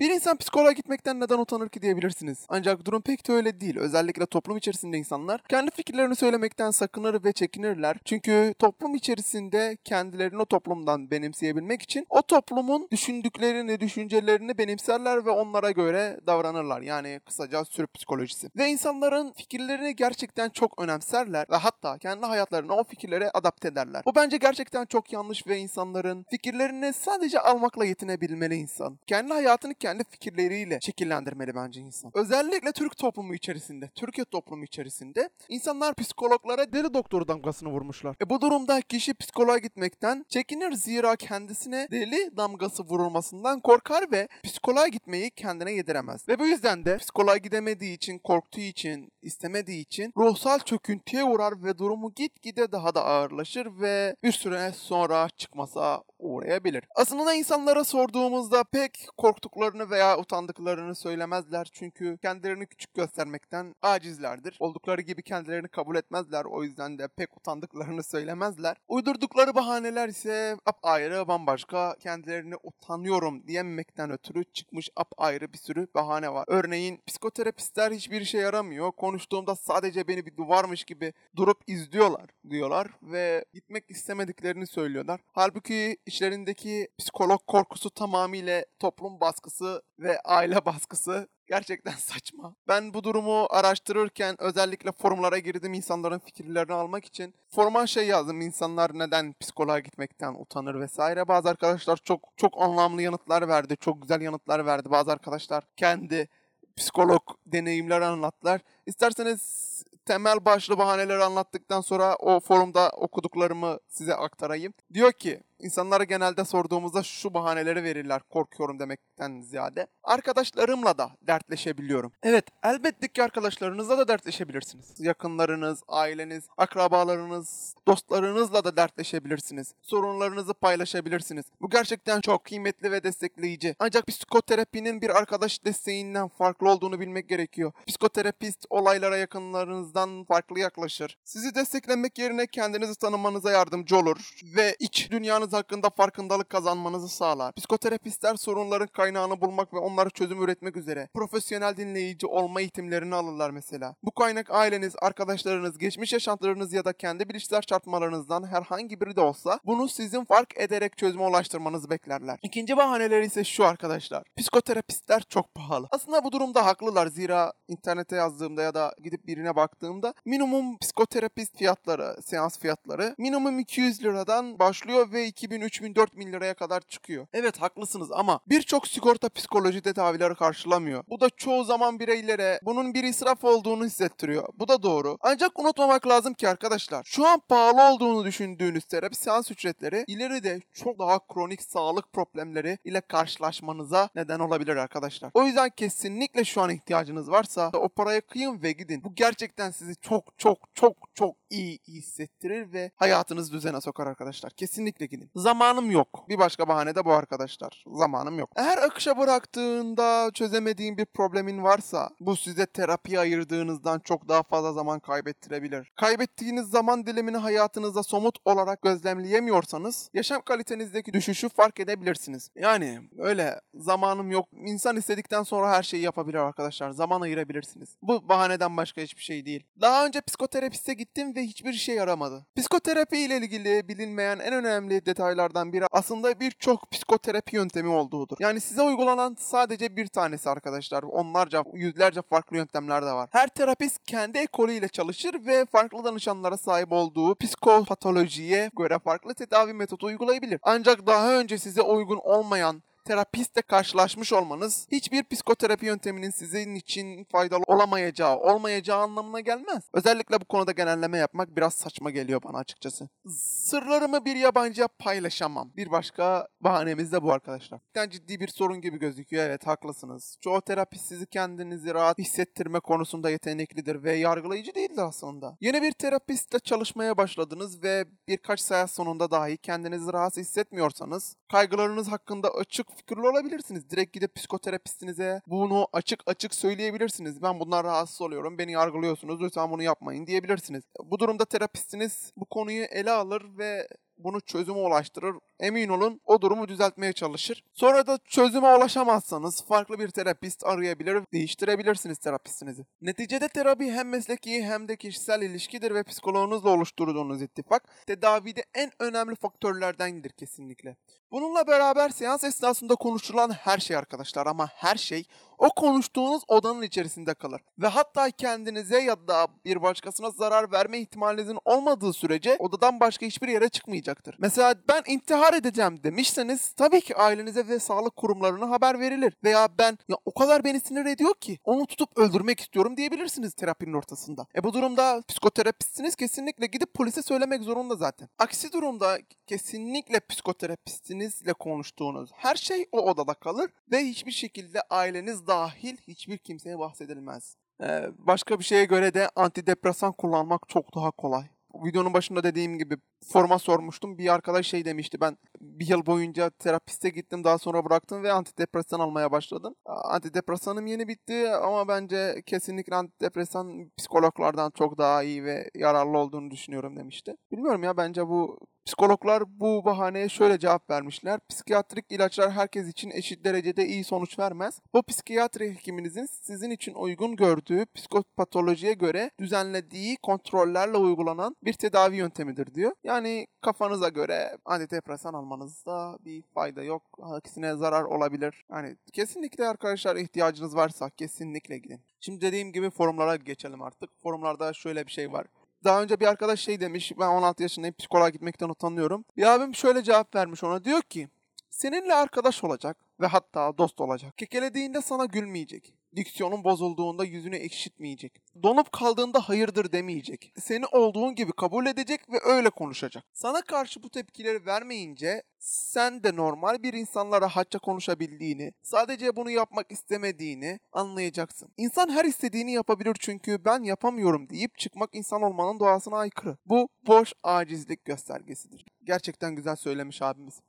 Bir insan psikoloğa gitmekten neden utanır ki diyebilirsiniz. Ancak durum pek de öyle değil. Özellikle toplum içerisinde insanlar kendi fikirlerini söylemekten sakınır ve çekinirler. Çünkü toplum içerisinde kendilerini o toplumdan benimseyebilmek için o toplumun düşündüklerini, düşüncelerini benimserler ve onlara göre davranırlar. Yani kısaca sürü psikolojisi. Ve insanların fikirlerini gerçekten çok önemserler ve hatta kendi hayatlarına o fikirlere adapte ederler. Bu bence gerçekten çok yanlış ve insanların fikirlerini sadece almakla yetinebilmeli insan. Kendi hayatını kendi fikirleriyle şekillendirmeli bence insan. Özellikle Türk toplumu içerisinde, Türkiye toplumu içerisinde insanlar psikologlara deli doktoru damgasını vurmuşlar. E bu durumda kişi psikoloğa gitmekten çekinir zira kendisine deli damgası vurulmasından korkar ve psikoloğa gitmeyi kendine yediremez. Ve bu yüzden de psikoloğa gidemediği için, korktuğu için, istemediği için ruhsal çöküntüye uğrar ve durumu gitgide daha da ağırlaşır ve bir süre sonra çıkmasa uğrayabilir. Aslında insanlara sorduğumuzda pek korktuklarını veya utandıklarını söylemezler çünkü kendilerini küçük göstermekten acizlerdir. Oldukları gibi kendilerini kabul etmezler o yüzden de pek utandıklarını söylemezler. Uydurdukları bahaneler ise ayrı bambaşka kendilerini utanıyorum diyememekten ötürü çıkmış ayrı bir sürü bahane var. Örneğin psikoterapistler hiçbir işe yaramıyor. Konuştuğumda sadece beni bir duvarmış gibi durup izliyorlar diyorlar ve gitmek istemediklerini söylüyorlar. Halbuki işlerindeki psikolog korkusu tamamıyla toplum baskısı ve aile baskısı gerçekten saçma. Ben bu durumu araştırırken özellikle forumlara girdim insanların fikirlerini almak için. Foruma şey yazdım insanlar neden psikoloğa gitmekten utanır vesaire. Bazı arkadaşlar çok çok anlamlı yanıtlar verdi. Çok güzel yanıtlar verdi. Bazı arkadaşlar kendi psikolog deneyimleri anlattılar. İsterseniz temel başlı bahaneleri anlattıktan sonra o forumda okuduklarımı size aktarayım. Diyor ki İnsanlara genelde sorduğumuzda şu bahaneleri verirler korkuyorum demekten ziyade. Arkadaşlarımla da dertleşebiliyorum. Evet elbette ki arkadaşlarınızla da dertleşebilirsiniz. Yakınlarınız, aileniz, akrabalarınız, dostlarınızla da dertleşebilirsiniz. Sorunlarınızı paylaşabilirsiniz. Bu gerçekten çok kıymetli ve destekleyici. Ancak psikoterapinin bir arkadaş desteğinden farklı olduğunu bilmek gerekiyor. Psikoterapist olaylara yakınlarınızdan farklı yaklaşır. Sizi desteklemek yerine kendinizi tanımanıza yardımcı olur ve iç dünyanız hakkında farkındalık kazanmanızı sağlar. Psikoterapistler sorunların kaynağını bulmak ve onları çözüm üretmek üzere profesyonel dinleyici olma eğitimlerini alırlar mesela. Bu kaynak aileniz, arkadaşlarınız, geçmiş yaşantılarınız ya da kendi bilişsel çarpmalarınızdan herhangi biri de olsa bunu sizin fark ederek çözüme ulaştırmanızı beklerler. İkinci bahaneleri ise şu arkadaşlar. Psikoterapistler çok pahalı. Aslında bu durumda haklılar zira internete yazdığımda ya da gidip birine baktığımda minimum psikoterapist fiyatları, seans fiyatları minimum 200 liradan başlıyor ve 2000, 3000, 4000 liraya kadar çıkıyor. Evet haklısınız ama birçok sigorta psikoloji tedavileri karşılamıyor. Bu da çoğu zaman bireylere bunun bir israf olduğunu hissettiriyor. Bu da doğru. Ancak unutmamak lazım ki arkadaşlar şu an pahalı olduğunu düşündüğünüz terapi seans ücretleri ileride çok daha kronik sağlık problemleri ile karşılaşmanıza neden olabilir arkadaşlar. O yüzden kesinlikle şu an ihtiyacınız varsa o paraya kıyın ve gidin. Bu gerçekten sizi çok çok çok çok iyi hissettirir ve hayatınızı düzene sokar arkadaşlar. Kesinlikle gidin. Zamanım yok. Bir başka bahane de bu arkadaşlar. Zamanım yok. Eğer akışa bıraktığında çözemediğin bir problemin varsa bu size terapi ayırdığınızdan çok daha fazla zaman kaybettirebilir. Kaybettiğiniz zaman dilimini hayatınızda somut olarak gözlemleyemiyorsanız yaşam kalitenizdeki düşüşü fark edebilirsiniz. Yani öyle zamanım yok. İnsan istedikten sonra her şeyi yapabilir arkadaşlar. Zaman ayırabilirsiniz. Bu bahaneden başka hiçbir şey değil. Daha önce psikoterapiste gittim ve hiçbir şey yaramadı. Psikoterapi ile ilgili bilinmeyen en önemli detaylardan biri aslında birçok psikoterapi yöntemi olduğudur. Yani size uygulanan sadece bir tanesi arkadaşlar. Onlarca, yüzlerce farklı yöntemler de var. Her terapist kendi ekolüyle çalışır ve farklı danışanlara sahip olduğu psikopatolojiye göre farklı tedavi metodu uygulayabilir. Ancak daha önce size uygun olmayan terapistle karşılaşmış olmanız hiçbir psikoterapi yönteminin sizin için faydalı olamayacağı, olmayacağı anlamına gelmez. Özellikle bu konuda genelleme yapmak biraz saçma geliyor bana açıkçası. Sırlarımı bir yabancıya paylaşamam. Bir başka bahanemiz de bu arkadaşlar. Yani ciddi bir sorun gibi gözüküyor. Evet haklısınız. Çoğu terapist sizi kendinizi rahat hissettirme konusunda yeteneklidir ve yargılayıcı değildir aslında. Yeni bir terapistle çalışmaya başladınız ve birkaç seans sonunda dahi kendinizi rahatsız hissetmiyorsanız kaygılarınız hakkında açık fikirli olabilirsiniz. Direkt gidip psikoterapistinize bunu açık açık söyleyebilirsiniz. Ben bundan rahatsız oluyorum. Beni yargılıyorsunuz. Lütfen bunu yapmayın diyebilirsiniz. Bu durumda terapistiniz bu konuyu ele alır ve bunu çözüme ulaştırır emin olun o durumu düzeltmeye çalışır. Sonra da çözüme ulaşamazsanız farklı bir terapist arayabilir, değiştirebilirsiniz terapistinizi. Neticede terapi hem mesleki hem de kişisel ilişkidir ve psikoloğunuzla oluşturduğunuz ittifak tedavide en önemli faktörlerdendir kesinlikle. Bununla beraber seans esnasında konuşulan her şey arkadaşlar ama her şey o konuştuğunuz odanın içerisinde kalır. Ve hatta kendinize ya da bir başkasına zarar verme ihtimalinizin olmadığı sürece odadan başka hiçbir yere çıkmayacaktır. Mesela ben intihar edeceğim demişseniz tabii ki ailenize ve sağlık kurumlarına haber verilir. Veya ben ya o kadar beni sinir ediyor ki onu tutup öldürmek istiyorum diyebilirsiniz terapinin ortasında. E bu durumda psikoterapistiniz kesinlikle gidip polise söylemek zorunda zaten. Aksi durumda kesinlikle psikoterapistinizle konuştuğunuz her şey o odada kalır ve hiçbir şekilde aileniz dahil hiçbir kimseye bahsedilmez. Ee, başka bir şeye göre de antidepresan kullanmak çok daha kolay. Videonun başında dediğim gibi forma sormuştum. Bir arkadaş şey demişti ben bir yıl boyunca terapiste gittim daha sonra bıraktım ve antidepresan almaya başladım. Antidepresanım yeni bitti ama bence kesinlikle antidepresan psikologlardan çok daha iyi ve yararlı olduğunu düşünüyorum demişti. Bilmiyorum ya bence bu Psikologlar bu bahaneye şöyle cevap vermişler. Psikiyatrik ilaçlar herkes için eşit derecede iyi sonuç vermez. Bu psikiyatri hekiminizin sizin için uygun gördüğü psikopatolojiye göre düzenlediği kontrollerle uygulanan bir tedavi yöntemidir diyor. Yani kafanıza göre antidepresan almanızda bir fayda yok. Aksine zarar olabilir. Yani kesinlikle arkadaşlar ihtiyacınız varsa kesinlikle gidin. Şimdi dediğim gibi forumlara geçelim artık. Forumlarda şöyle bir şey var. Daha önce bir arkadaş şey demiş, ben 16 yaşındayım, psikoloğa gitmekten utanıyorum. Bir abim şöyle cevap vermiş ona, diyor ki, seninle arkadaş olacak ve hatta dost olacak. Kekelediğinde sana gülmeyecek. Diksiyonun bozulduğunda yüzünü ekşitmeyecek. Donup kaldığında hayırdır demeyecek. Seni olduğun gibi kabul edecek ve öyle konuşacak. Sana karşı bu tepkileri vermeyince sen de normal bir insanla rahatça konuşabildiğini, sadece bunu yapmak istemediğini anlayacaksın. İnsan her istediğini yapabilir çünkü ben yapamıyorum deyip çıkmak insan olmanın doğasına aykırı. Bu boş acizlik göstergesidir. Gerçekten güzel söylemiş abimiz.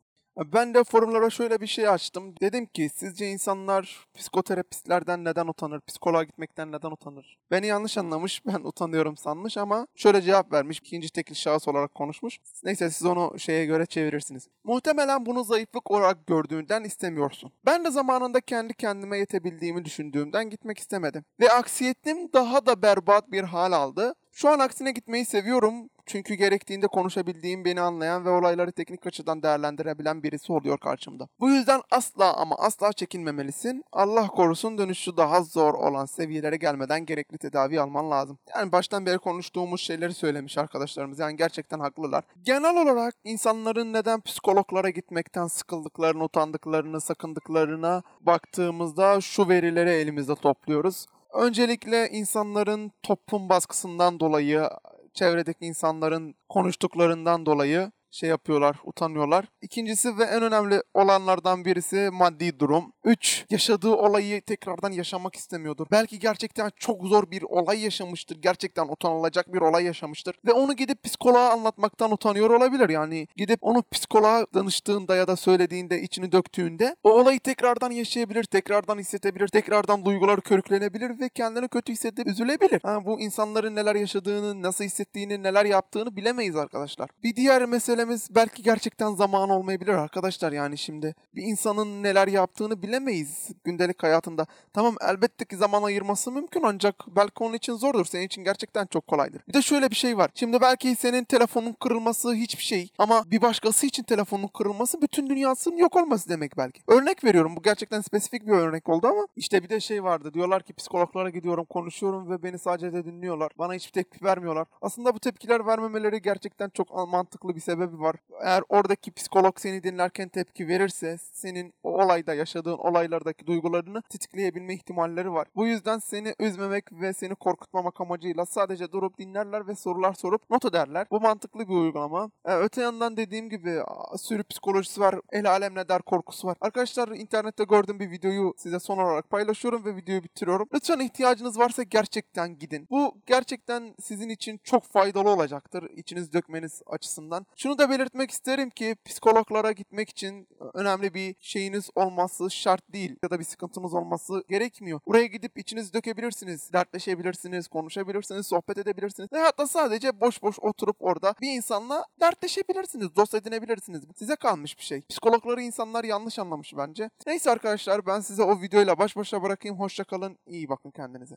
Ben de forumlara şöyle bir şey açtım. Dedim ki sizce insanlar psikoterapistlerden neden utanır? Psikoloğa gitmekten neden utanır? Beni yanlış anlamış, ben utanıyorum sanmış ama şöyle cevap vermiş. ikinci tekil şahıs olarak konuşmuş. Neyse siz onu şeye göre çevirirsiniz. Muhtemelen bunu zayıflık olarak gördüğünden istemiyorsun. Ben de zamanında kendi kendime yetebildiğimi düşündüğümden gitmek istemedim. Ve aksiyetim daha da berbat bir hal aldı. Şu an aksine gitmeyi seviyorum çünkü gerektiğinde konuşabildiğim, beni anlayan ve olayları teknik açıdan değerlendirebilen birisi oluyor karşımda. Bu yüzden asla ama asla çekinmemelisin. Allah korusun dönüşü daha zor olan seviyelere gelmeden gerekli tedavi alman lazım. Yani baştan beri konuştuğumuz şeyleri söylemiş arkadaşlarımız. Yani gerçekten haklılar. Genel olarak insanların neden psikologlara gitmekten sıkıldıklarını, utandıklarını, sakındıklarına baktığımızda şu verileri elimizde topluyoruz. Öncelikle insanların toplum baskısından dolayı, çevredeki insanların konuştuklarından dolayı şey yapıyorlar, utanıyorlar. İkincisi ve en önemli olanlardan birisi maddi durum. Üç, yaşadığı olayı tekrardan yaşamak istemiyordur. Belki gerçekten çok zor bir olay yaşamıştır. Gerçekten utanılacak bir olay yaşamıştır. Ve onu gidip psikoloğa anlatmaktan utanıyor olabilir. Yani gidip onu psikoloğa danıştığında ya da söylediğinde, içini döktüğünde o olayı tekrardan yaşayabilir, tekrardan hissedebilir, tekrardan duygular körüklenebilir ve kendini kötü hissedip üzülebilir. Ha, bu insanların neler yaşadığını, nasıl hissettiğini, neler yaptığını bilemeyiz arkadaşlar. Bir diğer mesele söylememiz belki gerçekten zaman olmayabilir arkadaşlar yani şimdi. Bir insanın neler yaptığını bilemeyiz gündelik hayatında. Tamam elbette ki zaman ayırması mümkün ancak belki onun için zordur. Senin için gerçekten çok kolaydır. Bir de şöyle bir şey var. Şimdi belki senin telefonun kırılması hiçbir şey ama bir başkası için telefonun kırılması bütün dünyasının yok olması demek belki. Örnek veriyorum bu gerçekten spesifik bir örnek oldu ama işte bir de şey vardı. Diyorlar ki psikologlara gidiyorum konuşuyorum ve beni sadece dinliyorlar. Bana hiçbir tepki vermiyorlar. Aslında bu tepkiler vermemeleri gerçekten çok mantıklı bir sebebi var. Eğer oradaki psikolog seni dinlerken tepki verirse senin o olayda yaşadığın olaylardaki duygularını tetikleyebilme ihtimalleri var. Bu yüzden seni üzmemek ve seni korkutmamak amacıyla sadece durup dinlerler ve sorular sorup not ederler. Bu mantıklı bir uygulama. Ee, öte yandan dediğim gibi sürü psikolojisi var. El alem ne der korkusu var. Arkadaşlar internette gördüğüm bir videoyu size son olarak paylaşıyorum ve videoyu bitiriyorum. Lütfen ihtiyacınız varsa gerçekten gidin. Bu gerçekten sizin için çok faydalı olacaktır. içiniz dökmeniz açısından. Şunu Şunu da belirtmek isterim ki psikologlara gitmek için önemli bir şeyiniz olması şart değil ya da bir sıkıntınız olması gerekmiyor. Buraya gidip içinizi dökebilirsiniz, dertleşebilirsiniz, konuşabilirsiniz, sohbet edebilirsiniz ve hatta sadece boş boş oturup orada bir insanla dertleşebilirsiniz, dost edinebilirsiniz. Size kalmış bir şey. Psikologları insanlar yanlış anlamış bence. Neyse arkadaşlar ben size o videoyla baş başa bırakayım. Hoşça kalın, iyi bakın kendinize.